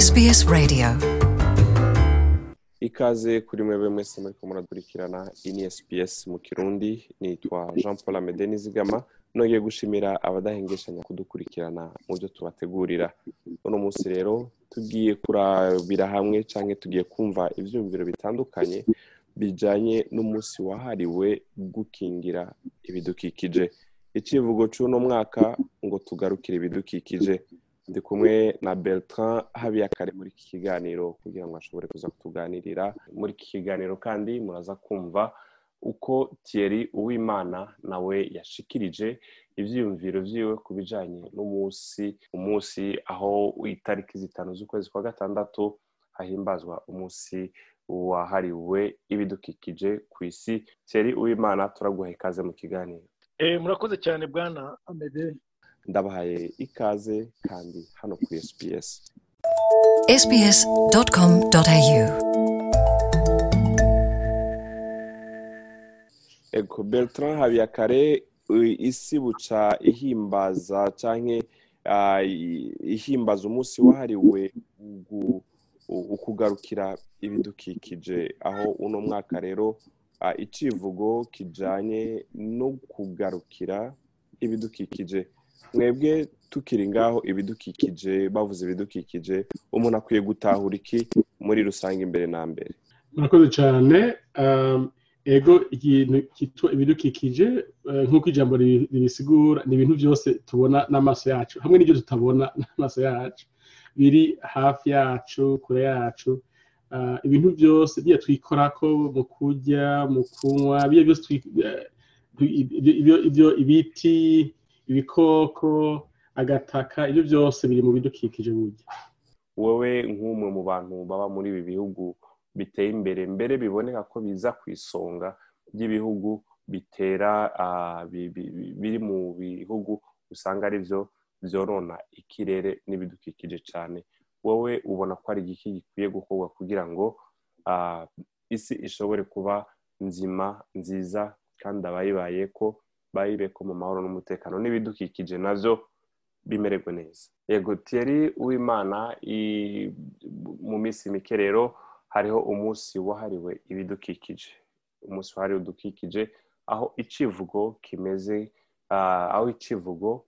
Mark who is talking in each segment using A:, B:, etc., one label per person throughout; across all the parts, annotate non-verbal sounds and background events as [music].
A: SBS Radio.
B: Ikaze kuri mwebwe mwese muriko murakurikirana ini SPS mu kirundi nitwa Jean Paul Amede Nizigama nongeye gushimira abadahengeshanya kudukurikirana mu byo tubategurira. Uno munsi rero tugiye kurabira hamwe canke tugiye kumva ivyumviro bitandukanye bijanye n'umunsi wahariwe gukingira ibidukikije. Icivugo c'uno mwaka ngo tugarukire ibidukikije. Ndi kumwe na Bertrand Habiyakare muri iki kiganiro kugira ngo ashobore kuza kutuganirira. Muri iki kiganiro kandi muraza kumva uko Thierry Uwimana nawe yashikirije ivyiyumviro vyiwe ku bijanye n'umunsi umunsi aho itariki zitanu z'ukwezi kwa gatandatu hahimbazwa umunsi wahariwe ibidukikije ku isi. Thierry Uwimana turaguha ikaze mu kiganiro.
C: Eh, murakoze cyane bwana amede
B: ndabahaye ikaze kandi hano kuri SPS Ego Bertrand Habiyakare isi buca ihimbaza i- ihimbaza umunsi wahariwe ukugarukira ibidukikije. Aho uno mwaka rero icivugo kijanye no kugarukira ibidukikije. Mwebwe tukiri ngaho ibidukikije bavuze ibidukikije umuntu akwiye gutahura iki muri rusange imbere na mbere?
D: Murakoze cyane. Um, ego ikintu cyitwa ibidukikije eh, nk'uko ijambo ribi- ribisigura ni ibintu byose tubona n'amaso yacu hamwe n'ibyo tutabona [laughs] n'amaso yacu. Biri hafi yacu kure yacu. Ah, ibintu byose biya twikorako mu kurya mu kunywa byose eh, ibyo- ibyo ibiti ibikoko agataka ibyo byose biri mu bidukikije burya.
B: Wowe nk'umwe mu bantu baba muri ibi bihugu biteye imbere mbere biboneka ko biza ku isonga ry'ibihugu bitera bi- bi- bi- biri mu bihugu usanga ari byo byorona ikirere n'ibidukikije cyane. Wowe ubona ko ari igiki gikwiye gukorwa kugira ngo isi ishobore kuba nzima nziza kandi abayibaye ko bayibe ko mu mahoro n'umutekano n'ibidukikije navyo bimererwe neza. Yego Thierry Uwimana i- mu minsi mike rero hariho umunsi wahariwe ibidukikije. Umunsi wahariwe udukikije aho icivugo kimeze ah, aho icivugo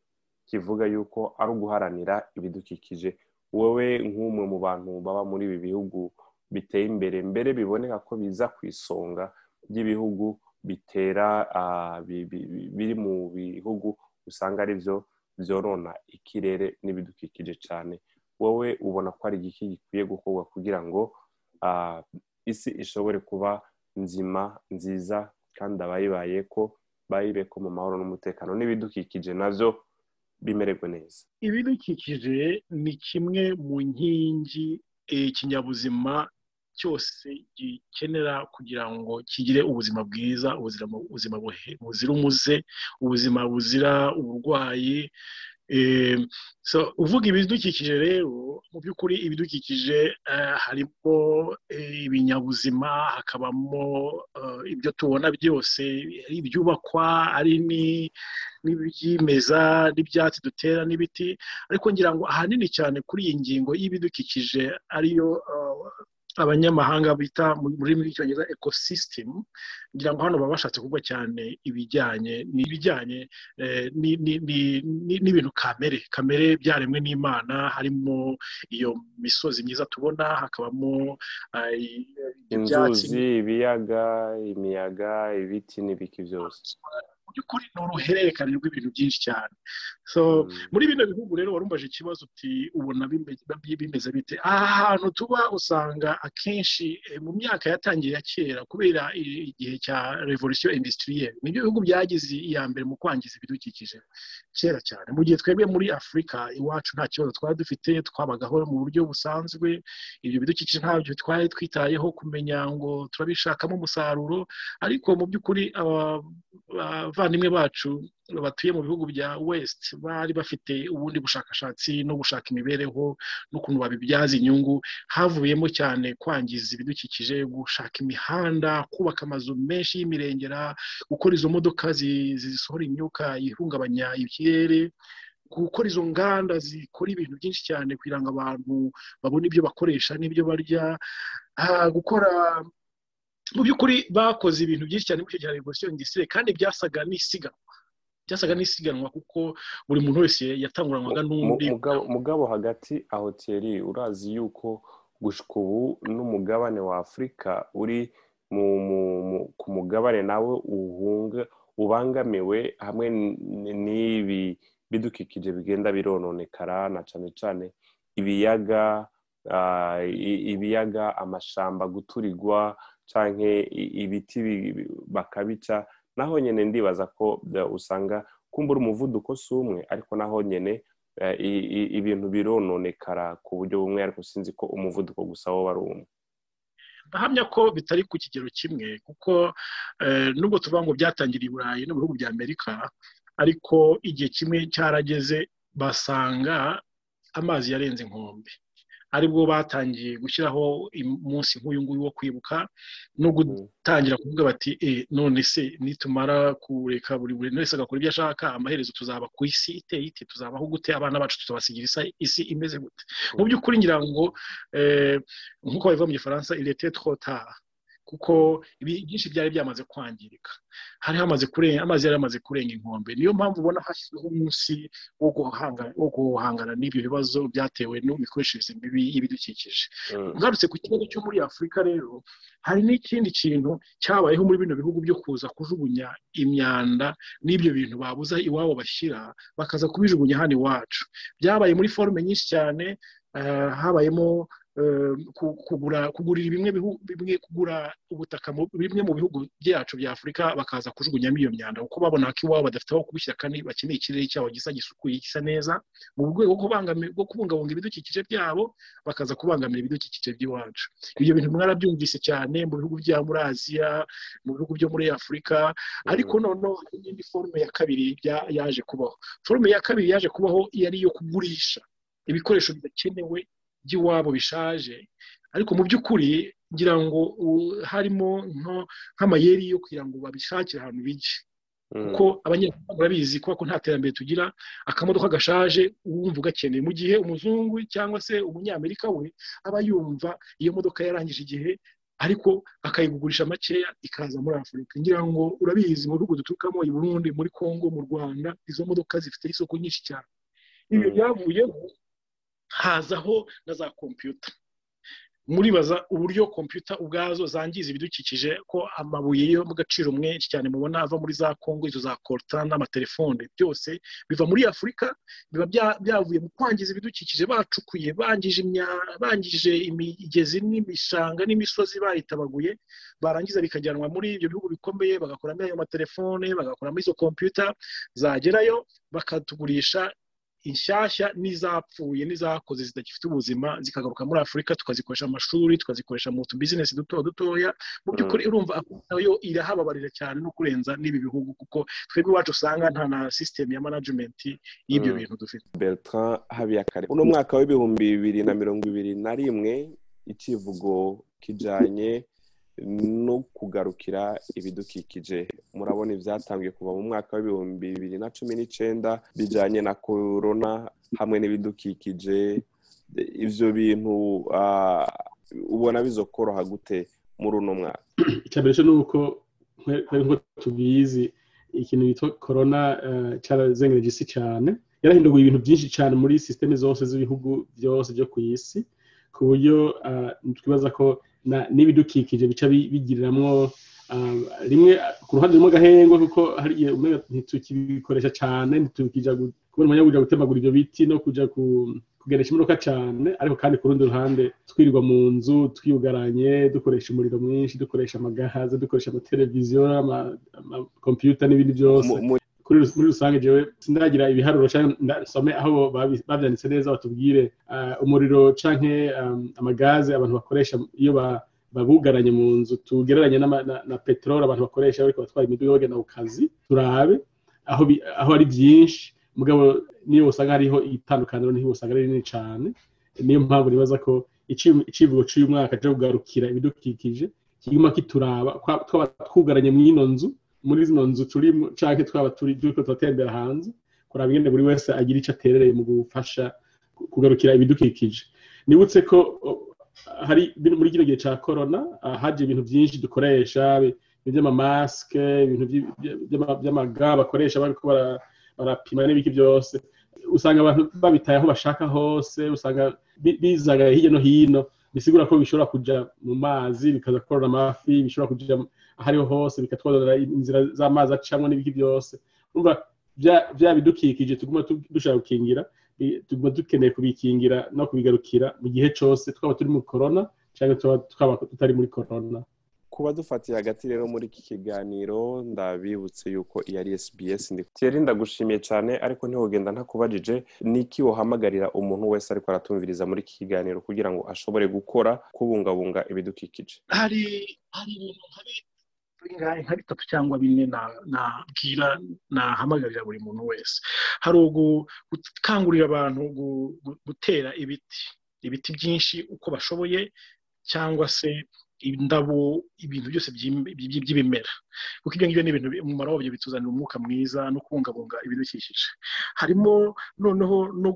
B: kivuga yuko ari uguharanira ibidukikije. Wowe nk'umwe mu bantu baba muri ibi bihugu biteye imbere mbere biboneka ko biza ku isonga ry'ibihugu bitera bi- bi- bi- biri mu bihugu usanga ari byo byorona ikirere n'ibidukikije cyane. Wowe ubona ko ari igiki gikwiye gukorwa kugira ngo isi ishobore kuba nzima nziza kandi abayibaye ko bayibe ko mu mahoro n'umutekano. N'ibidukikije navyo bimererwe neza.
C: Ibidukikije ni kimwe mu nkingi eh, ikinyabuzima cyose gikenera kugira ngo kigire ubuzima bwiza ubuzima buzira umuze ubuzima buzira uburwayi Eh, so uvuga ibidukikije rero mu by'ukuri ibidukikije eh, harimo eh, ibinyabuzima hakabamo eh, ibyo tubona byose ari ibyubakwa ari ni- n'ibyimeza n'ibyatsi dutera n'ibiti ariko ngira ngo ahanini cyane kuri iyi ngingo y'ibidukikije ariyo abanyamahanga bita mu rurimi rw'icyongereza ecosystem. Ngira ngo hano baba bashatse kuvuga cyane ibijyanye n'ibijyanye eh, ni- ni- ni- ni- n'ibintu kamere. Kamere byaremwe n'imana harimo iyo misozi myiza tubona hakabamo
B: inzuzi ibiyaga imiyaga ibiti n'ibiki byose.
C: By'ukuri ni uruhererekane rw'ibintu byinshi cyane. So
B: Mm.
C: muri bino bihugu rero warumvaje ikibazo uti ubona bime- bi- bimeze bite? Aha hantu tuba usanga akenshi eh, mu myaka yatangiye ya kera kubera igihe cya revolution industrielle ni byo bihugu byagize iya mbere mu kwangiza ibidukikije. Kera cyane. Mu gihe twebwe muri afurika iwacu nta kibazo twari dufite twabagaho mu buryo busanzwe. Ibyo bidukikije ntabyo twari twitayeho kumenya ngo turabishakamo umusaruro. Ariko mu by'ukuri abavandimwe bacu batuye mu bihugu bya west bari bafite ubundi bushakashatsi no gushaka imibereho n'ukuntu babibyaza inyungu havuyemo cyane kwangiza ibidukikije gushaka imihanda kubaka amazu menshi y'imirengera gukora izo modoka zi- zisohora imyuka ihungabanya ikirere gukora izo nganda zikora ibintu byinshi cyane kugira ngo abantu babone ibyo bakoresha n'ibyo barya gukora mu by'ukuri bakoze ibintu byinshi cyane muri icyo gihe indisitire kandi byasaga n'isiganwa. Byasaga n'isiganwa kuko buri muntu wese yatanguranwaga n'undi.
B: Mugabo hagati aho teri urazi yuko gushika ubu n'umugabane wa afurika uri ku mugabane nawe uhunga ubangamiwe hamwe n'ibi bidukikije bigenda birononekara na cyane cyane ibiyaga ibiyaga amashamba guturigwa cyangwa ibiti bakabica naho nyine ndibaza ko usanga kumbura umuvuduko si umwe ariko naho nyine ibintu birononekara ku buryo bumwe ariko sinzi ko umuvuduko gusa wo wari umwe.
C: Ko bitari ku kigero kimwe kuko nubwo tuvuga ngo byatangiriye i burayi no mu bihugu bya amerika ariko igihe kimwe cyarageze basanga amazi yarenze inkombe. Ari bwo batangiye gushyiraho umunsi nk'uyu nguyu wo kwibuka no gutangira kuvuga bati none se nitumara kureka buri buri wese agakora ibyo ashaka amaherezo tuzaba ku isi iteye ite tuzabaho gute abana bacu tuzabasigira isi imeze gute? Mu by'ukuri ngira ngo nk'uko babivuga mu gifaransa irete trotara kuko byinshi byari byamaze kwangirika. Hari hamaze kurenga amazi yari yamaze kurenga inkombe. Niyo mpamvu ubona hashyizweho umunsi wo guhangana n'ibyo bibazo byatewe n'imikoreshereze mibi y'ibidukikije. Ngarutse ku kibazo cyo muri afurika rero hari n'ikindi kintu cyabayeho muri bino bihugu byo kuza kujugunya imyanda n'ibyo bintu babuza iwabo bashyira bakaza kubijugunya hano iwacu. Byabaye muri forume nyinshi cyane habayemo kugura kugurira bimwe bimwe kugura ubutaka bimwe mu bihugu byacu bya afurika bakaza kujugunyamo iyo myanda kuko babona ko iwabo badafite aho kubishyira kandi bakeneye ikirere cyabo gisa gisukuye gisa neza mu rwego rwo kubungabunga ibidukikije byabo bakaza kubangamira ibidukikije by'iwacu. Ibyo bintu mwarabyumvise cyane mu bihugu bya muri aziya mu bihugu byo muri afurika ariko noneho hari n'indi forume ya kabiri yaje kubaho. Forume ya kabiri yaje kubaho yari iyo kugurisha ibikoresho bidakenewe by'iwabo bishaje. Ariko mu by'ukuri ngira ngo harimo nk'amayeri yo kugira ngo babishakire ahantu bijye. Kuko abanyarwanda barabizi ko nta terambere tugira akamodoka gashaje wumva ugakeneye. Mu gihe umuzungu cyangwa se umunyamerika we aba yumva iyo modoka yarangije igihe ariko akayigugurisha makeya ikaza muri afurika. Ngira ngo urabizi mu bihugu duturukamo i burundi muri congo mu rwanda izo modoka zifite isoko nyinshi cyane. Ibyo byavuyeho hazaho na za kompiyuta muribaza uburyo kompiyuta ubwazo zangiza ibidukikije ko amabuye yo mu gaciro menshi cyane mubona ava muri za kongo izo za korota n'amatelefone byose biva muri afurika biba byavuye mu kwangiza ibidukikije bacukuye bangije imigezi n'ibishanga n'imisozi bayitabaguye barangiza bikajyanwa muri ibyo bihugu bikomeye bagakoramo ayo matelefone bagakoramo izo kompiyuta zagerayo bakatugurisha inshyashya n'izapfuye n'izakoze zidafite ubuzima zikagaruka muri afurika tukazikoresha amashuri tukazikoresha mu tubizinesi duto dutoya. Mu by'ukuri urumva na yo irahababarira cyane no kurenza n'ibi bihugu kuko twebwe iwacu usanga nta na sisiteme ya manajimenti y'ibyo bintu dufite.
B: Bertrand habiyakare uno mwaka w'ibihumbi bibiri na mirongo ibiri na rimwe ikivugo kijyanye no kugarukira ibidukikije. Murabona ibyatangiye kuva mu mwaka w'ibihumbi bibiri na cumi n'icyenda bijyanye na korona hamwe n'ibidukikije. Ibyo bintu ubona bizokoroha gute muri uno mwaka?
D: Icya mbere cyo ni uko nk'uko tubizi ikintu bitwa korona cyarazengereje isi cyane. Yarahinduye ibintu byinshi cyane muri sisiteme zose z'ibihugu byose byo ku isi ku buryo twibaza ko n'ibidukikije bica bigiriramwo rimwe ku ruhande rumwe agahengo kuko hari igihe ntitukibikoresha cyane ntitukijya kubona umwanya wo kujya gutemagura ibyo biti no kujya kugeresha imodoka cyane ariko kandi ku rundi ruhande twirirwa mu nzu twiyugaranye dukoresha umuriro mwinshi dukoresha amagahaza dukoresha amateleviziyo amakompiyuta n'ibindi byose. Muri rusange jewe sindagira ibiharuro cyangwa nsome aho babyanditse neza batubwire. Umuriro canke amagaze abantu bakoresha iyo babugaranye mu nzu tugereranye na peteroli abantu bakoresha bariko batwara imiduga bagenda ku kazi turabe. Aho ari byinshi. Mugabo niyo usanga hariho itandukaniro ni ho usanga ari rinini cyane niyo mpamvu nibaza ko icivugo cy'uyu mwaka cyo kugarukira ibidukikije kiguma kituraba twaba twugaranye mu ino nzu muri zino nzu turimo canke twaba turi turiko turatembera hanze kuraba ingene buri wese agira icyo aterereye mu gufasha kugarukira ibidukikije. Nibutse ko hari muri kino gihe cya korona haje ibintu byinshi dukoresha by'amamasike ibintu by'amaga bakoresha bariko barapima n'ibiki byose. Usanga abantu babitaye aho bashaka hose usanga bizaga hirya no hino. Bisigura ko bishobora kuja mu mazi bikaza korora amafi bishobora kuja ahariho hose bikatwononera inzira z'amazi acamwo n'ibiki byose. Urumva bya bidukikije tuguma dushaka gukingira tuguma dukeneye kubikingira no kubigarukira mu gihe cyose twaba turi muri korona cyangwa twaba tutari muri korona
B: kuba dufatiye hagati rero muri iki kiganiro ndabibutse yuko iyo ari SBS Thierry ndagushimiye cyane ariko ntihogenda ntakubajije niki wohamagarira umuntu wese ariko aratumviriza muri iki kiganiro kugira ngo ashobore gukora kubungabunga ibidukikije.
C: Hari hari ibintu nka bitatu cyangwa bine nabwira nahamagarira buri muntu wese. Hari gukangurira abantu gutera ibiti ibiti byinshi uko bashoboye cyangwa se indabo ibintu byose by'ibimera. Kuko ibyo ngibyo ni ibintu umumaro wabyo bituzanira umwuka mwiza no kubungabunga ibidukikije. Harimo noneho no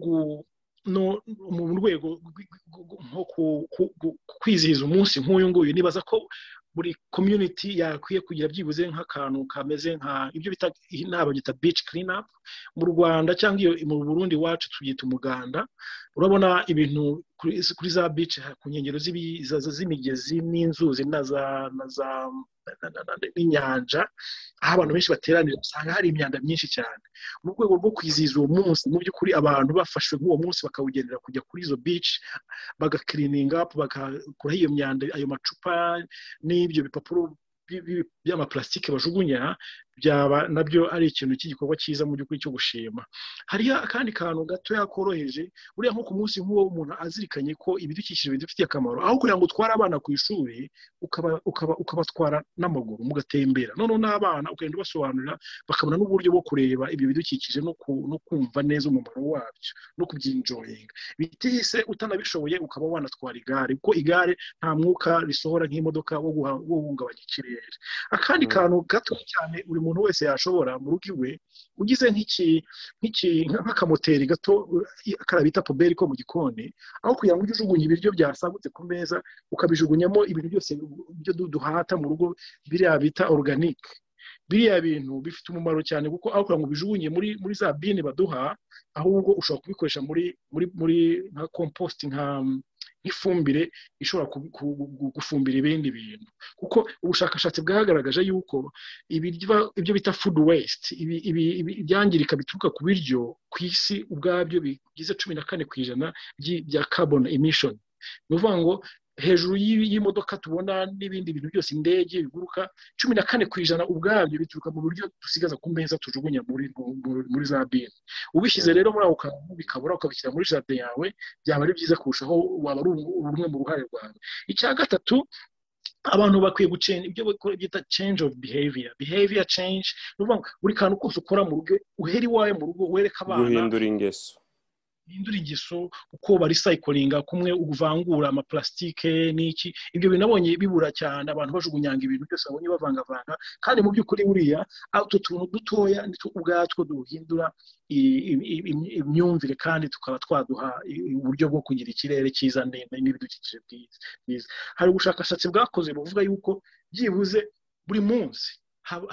C: mu rwego nko kwizihiza umunsi nk'uyu nguyu nibaza ko buri community yakwiye kugira byibuze nk'akantu kameze nka ibyo bita inama byita beach clean up mu rwanda cyangwa iyo mu burundi iwacu tubyita umuganda. Urabona ibintu kuri za beach ku nkengero z'imigezi n'inzuzi na za n'inyanja aho abantu benshi bateranira usanga hari imyanda myinshi cyane. Mu rwego rwo kwizihiza uwo munsi mu by'ukuri abantu bafashwe nk'uwo munsi bakawugendera kujya kuri izo beach bagakirininga bagakuraho iyo myanda ayo macupa n'ibyo bipapuro by'amaparasitike bajugunya byaba na byo ari ikintu cy'igikorwa cyiza mu by'ukuri cyo gushima. Hariyo akandi kantu gatoya koroheje buriya nko ku munsi nk'uwo umuntu azirikanye ko ibidukikije bidufitiye akamaro aho kugira ngo utware abana ku ishuri ukabatwara n'amaguru mugatembera. Noneho n'abana ukagenda ubasobanurira bakabona n'uburyo bwo kureba ibyo bidukikije no kumva neza umumaro wabyo no kubyinjoyinga. Bitihise utanabishoboye ukaba wanatwara igare kuko igare nta mwuka risohora nk'imodoka wo guhungabanya ikirere. Akandi kantu gato cyane buri muntu wese yashobora mu rugo iwe ugize nk'akamoteri gato kariya bita poberi ko mu gikoni aho kugira ngo ujye ujugunya ibiryo byasagutse ku meza ukabijugunyamo ibintu byose byo duhata mu rugo biriya bita oruganike biriya bintu bifite umumaro cyane kuko aho kugira ngo ubijugunye muri muri za bine baduha ahubwo ushobora kubikoresha muri muri muri nka kompositi nka nk'ifumbire ishobora gufumbira ibindi bintu. Kuko ubushakashatsi bwagaragaje yuko ibyo bita food waste ibyangirika bituruka ku biryo ku isi ubwabyo bigize cumi na kane ku ijana bya carbon emission. Ni ukuvuga ngo hejuru y'imodoka tubona n'ibindi bintu byose indege biguruka cumi na kane ku ijana ubwabyo bituruka mu buryo dusigaza ku meza tujugunya muri za bine. Ubishyize rero muri ako kantu bikabura ukabishyira muri jaride yawe byaba ari byiza kurushaho waba ari rumwe mu ruhare rwawe icya gatatu abantu bakwiye gucenga ibyo bita change of behavior. Behavior change buri kantu kose ukora mu rugo uhera iwawe mu rugo wereka abana
B: guhindura ingeso.
C: Hindura ingeso uko barisayikiringa kumwe uvangura amaparasitike n'iki. Ibyo bintu bibura cyane abantu bajugunyanga ibintu byose babonye bavangavanga kandi mu by'ukuri buriya utu tuntu dutoya nitwo ubwatwo duhindura imyumvire kandi tukaba twaduha uburyo bwo kugira ikirere cyiza n'ibidukikije byiza hari ubushakashatsi bwakoze buvuga yuko byibuze buri munsi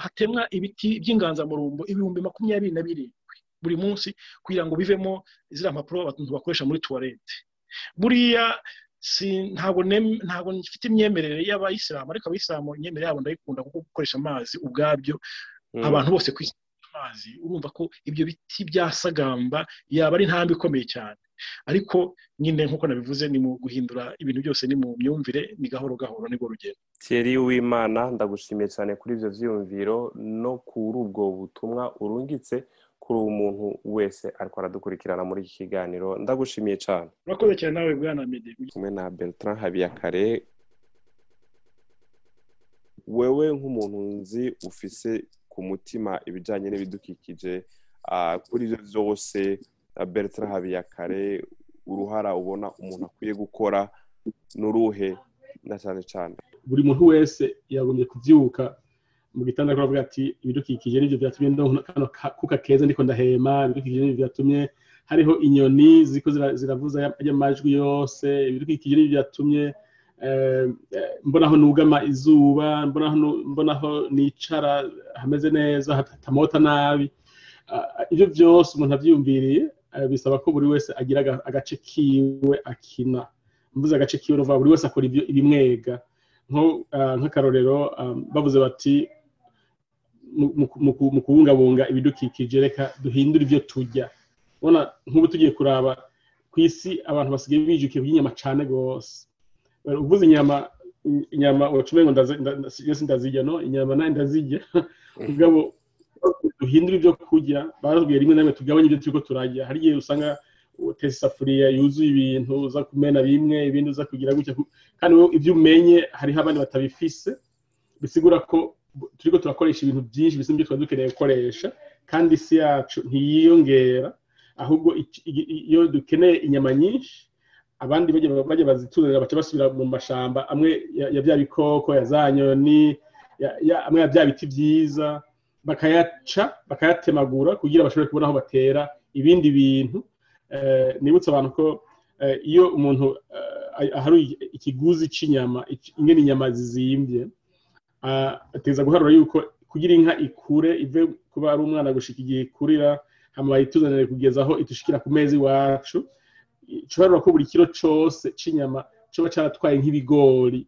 C: hatemwa ibiti by'inganzamarumbo ibihumbi makumyabiri na birindwi buri munsi kugira ngo bivemo ziriya mpapuro abantu bakoresha muri tuwarete buriya ntabwo ntabwo mfite imyemerere y'abayisilamu ariko abayisilamu imyemerere yabo ndayikunda kuko gukoresha amazi ubwabyo abantu bose ku isi amazi urumva ko ibyo biti byasagamba yaba ari intambwe ikomeye cyane. Ariko nyine nk'uko nabivuze ni mu guhindura ibintu byose ni mu myumvire ni gahoro gahoro ni bwo rugendo.
B: Thierry w'imana ndagushimiye cyane kuri ibyo byiyumviro no kuri ubwo butumwa urungitse kuri uwo muntu wese ariko aradukurikirana muri iki kiganiro. Ndagushimiye cyane.
C: Urakoze cyane nawe bwana mede
B: kumwe na bertrand habiyakare. Wewe nk'umuntu nzi ufise ku mutima ibijyanye n'ibidukikije kuri ibyo byose bertrand habiyakare uruhara ubona umuntu akwiye gukora n'uruhe na cyane cyane.
D: Buri muntu wese yagombye kubyuka mu gitanda baravuga ati ibidukikije ni byo byatumye kano ka- kuka keza ndiko ndahema ibidukikije ni byo byatumye hariho inyoni ziko zira- ziravuza aya- aya majwi yose ibidukikije ni byo byatumye eh, eh, mbonaho nugama izuba mbonaho nicara hameze neza hat- hatamota nabi. Ibyo byose umuntu abyiyumviriye eh, bisaba ko buri wese agira aga- agace kiwe akina. Mvuze agace kiwe buri wese akora ibimwega. Ah, nk'akarorero bavuze bati mu- mu- mu ku- mu kubungabunga ibidukikije reka duhindure ibyo turya. Ubona nk'ubu tugiye kuraba ku isi abantu basigaye bijukiye inyama cyane rwose. Uvuze inyama inyama ucume ngo ndazirya no? Inyama na yo ndazirya. Ubwabo duhindura ibyo kurya barabwiye rimwe na rimwe tugabanye ibyo turiko turarya. Hari igihe usanga utetse isafuriya yuzuye ibintu uza kumena bimwe ibindi uza kugira gutya. Kandi ibyo umenye hariho abandi batabifise bisigura ko bu- turiko turakoresha ibintu byinshi bisa n'ibyo dukeneye gukoresha kandi isi yacu ntiyiyongera. Ahubwo iyo dukeneye inyama nyinshi abandi bajya bazituzanira baca basubira mu mashamba amwe ya ya bya bikoko ya za nyoni amwe ya bya biti byiza bakayaca bakayatemagura kugira bashobore kubona aho batera ibindi bintu. Eh, nibutse abantu ko eh, iyo umuntu eh, aharuye ikiguzi cy'inyama ingene inyama zizimbye ateza guharura yuko kugira inka ikure ive kuba ari umwana gushika igihe ikurira hama bayituzanire kugeza aho itushikira ku meza iwacu. Icoharura ko buri kiro cose c'inyama coba caratwaye nk'ibigori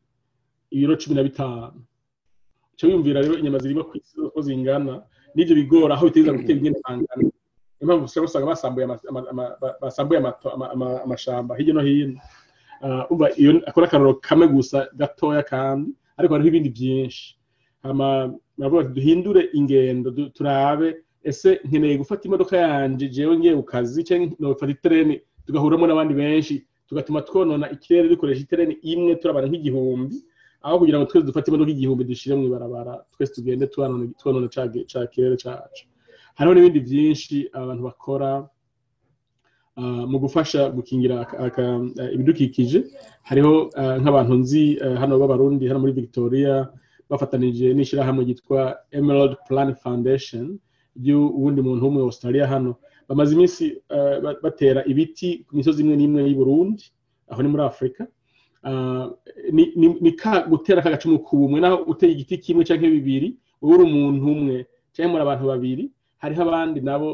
D: ibiro cumi na bitanu. Ico wiyumvira rero inyama zirima ku isi ko zingana n'ivyo bigori aho biteza gutera ingene hangana niyo mpamvu usanga usanga basambuye amashamba hirya no hino. Ah, iyo akora akaroro kamwe gusa gatoya kandi ariko hariho ibindi byinshi. Baravuga bati duhindure ingendo turabe. Ese nkeneye gufata imodoka yanje jewe ngiye ku kazi cyangwa nofata itereni tugahuramo n'abandi benshi tugatuma twonona ikirere dukoresha itereni imwe turabana nk'igihumbi. Aho kugira ngo twese dufate imodoka igihumbi dushire mu ibarabara twese tugende twonona ca kirere cacu. Hariho n'ibindi byinshi abantu bakora. Mu gufasha gukingira eh, ibidukikije. Hariho ah, nk'abantu nzi eh, hano b'abarundi hano muri victoria bafatanije n'ishyirahamwe ryitwa emerald plan foundation ry'uwundi muntu muri australia hano. Bamaze iminsi eh, ba- batera ibiti ku misozi imwe n'imwe y'i burundi aho ni muri afurika Ah, ni- ka gutera kagacumu ku bumwe naho uteye igiti kimwe cyangwa bibiri wowe uri umuntu umwe cyangwa muri abantu babiri hariho abandi nabo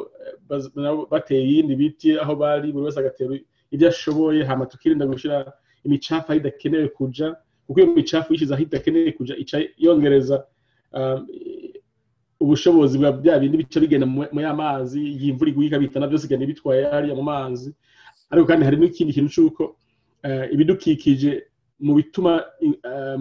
D: eh, nabo bateye ibindi biti aho bari buri wese agatera ibyo ashoboye hama tukirinda gushyira imicafu aho idakenewe kuja kuko iyo micafu yishyize aho idakenewe kuja ica yongereza ah, ubushobozi bwa bya bindi bica bigenda mu mu y'amazi y'imvura iguye ikabitana byose igenda bitwaye hariya mu mazi. Ariko kandi hari n'ikindi kintu cy'uko eh, ibidukikije mu bituma eh,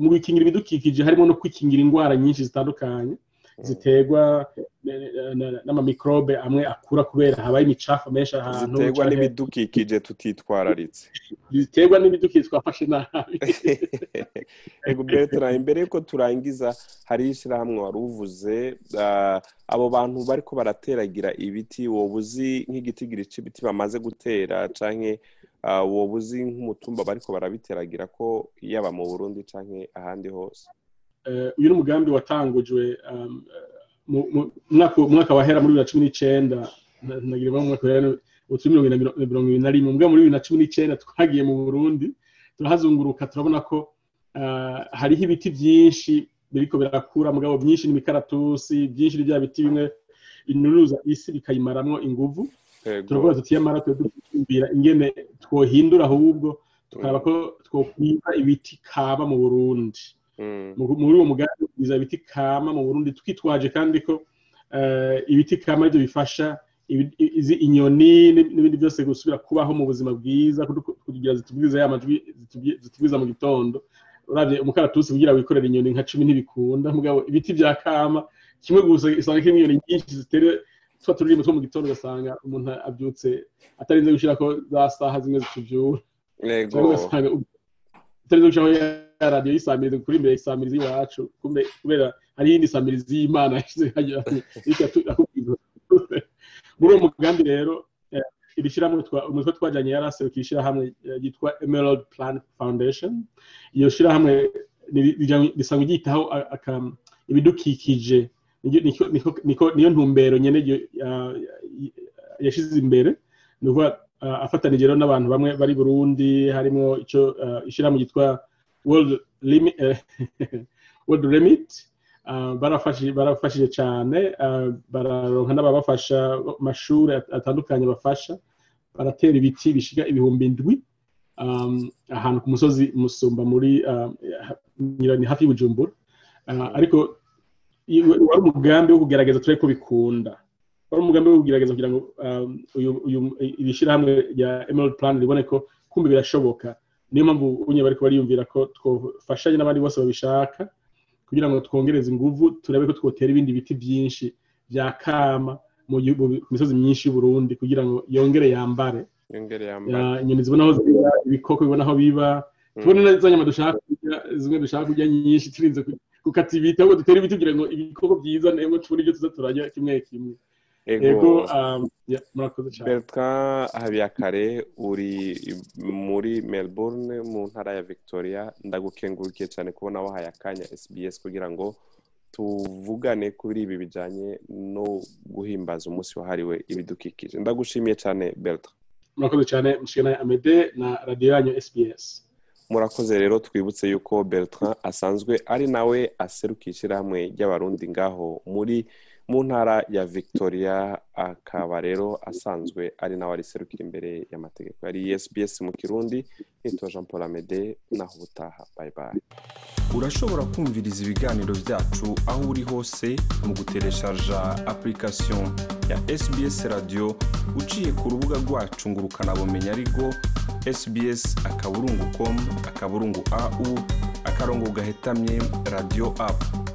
D: mu gukingira ibidukikije harimo no kwikingira indwara nyinshi zitandukanye. Ziterwa na- na- n'amamikrobe amwe akura kubera habaye imicafu menshi ahantu
B: ziterwa n'ibidukikije tutitwararitse.
D: Ziterwa n'ibidukikije twafashe nabi. [laughs]
B: Ego Bertrand imbere yuko turangiza hari ishyirahamwe wari uvuze ah, abo bantu bariko barateragira ibiti woba uzi nk'igitigiri c'ibiti bamaze gutera canke ah, woba uzi nk'umutumba bariko barabiteragira ko yaba mu burundi canke ahandi hose?
D: Uyu ni umugambi watangujwe um, eh, umwaka umwaka wahera muri bibiri na cumi n'icenda. Na- nagira ngo mu mwaka wahera ubu turi mirongo ibiri na rimwe. Mbwa muri bibiri na cumi n'icenda twagiye mu burundi turahazunguruka turabona ko ah, hariho ibiti byinshi biriko birakura mugabo byinshi n'imikaratusi byinshi ni bya biti bimwe binuruza isi bikayimaramwo inguvu. Turavuga tuti yamara twe dukwimbira ingene twohindura ahubwo tukaraba ko twokwiba ibiti kaba mu burundi. Muri uwo mugambi kugwiza ibiti kama mu burundi twitwaje kandi ko eh, ibiti kama ari byo bifasha inyoni n'ib- n'ibindi byose gusubira kubaho mu buzima bwiza kugira zitubwiza ya majwi zitubwi- zitubwiza mu gitondo. Uravye umukaratusi kugira wikorera inyoni nka cumi ntibikunda. Mugabo ibiti bya kama. Kimwe gusa usanga kirimo inyoni nyinshi zitere twa turirimbo two mu gitondo ugasanga umuntu abyutse atarinze gushirako za saha zimwe ugasanga utarinze gushiraho ya radiyo y'isamirizi kuri imbere y'isamirizi y'iwacu kubera hari iyindi samirizi y'imana [laughs] [laughs] muri uwo mugambi rero eh, iri shyirahamwe umutwe twajyanye yari aserukiye ishyirahamwe eh, ryitwa emerald plan foundation. Iyo shyirahamwe risanzwe ryitaho aka- ibidukikije. Niyo ntumbero nyine yashyize imbere. Ni ukuvuga afatanije rero n'abantu bamwe bari burundi harimo icyo ishyirahamwe ryitwa [laughs] world remit barafashije cyane bararonka n'ababafasha amashuri atandukanye bafasha baratera ibiti bishiga ibihumbi indwi ahantu ku musozi musumba muri ni hafi y'ubujumbura ariko wari umugambi wo kugerageza turebe ko bikunda wari umugambi wo kugerageza kugira ngo iri shyirahamwe rya emerald plan ribone ko kumbe birashoboka. Niyo mpamvu unye bari bariyumvira ko twafashanye n'abandi bose babishaka kugira ngo twongereze ingufu turebe ko twotera ibindi biti byinshi bya kama mu misozi myinshi y'uburundi kugira ngo yongere yambare. Inyoni zibona aho ziba ibikoko bibona aho biba. Tubone na za nyama dushaka kurya zimwe dushaka kurya nyinshi turinze gukata ibiti ahubwo dutere ibiti kugira ngo ibikoko byiza nabwo tubone ibyo tuza turarya kimwe kimwe.
B: Ego bertrand habiyakare uri muri melbourne mu ntara ya victoria ndagukengurukiye cyane kubona wahaye akanya sbs kugira ngo tuvugane kuri ibi bijyanye no guhimbaza umunsi wahariwe ibidukikije. Ndagushimiye cyane bertrand.
D: Murakoze cyane mushikana amede na radiyo yanyu sbs
B: murakoze rero twibutse yuko bertrand asanzwe ari nawe aserukiye ishyirahamwe ry'abarundi ngaho muri mu ntara ya victoria akaba rero asanzwe ari nawe ariserukira imbere y'amategeko. Yari sbs mu kirundi nitwa jean paul amede naho ubutaha. Bayi bayi
E: urashobora kumviriza ibiganiro byacu aho uri hose mu gutereshaja application ya sbs radio uciye ku rubuga rwacu ngo ukanabumenya ariko sbs akaburungu com akaburungu au akarongo gahetamye radio apu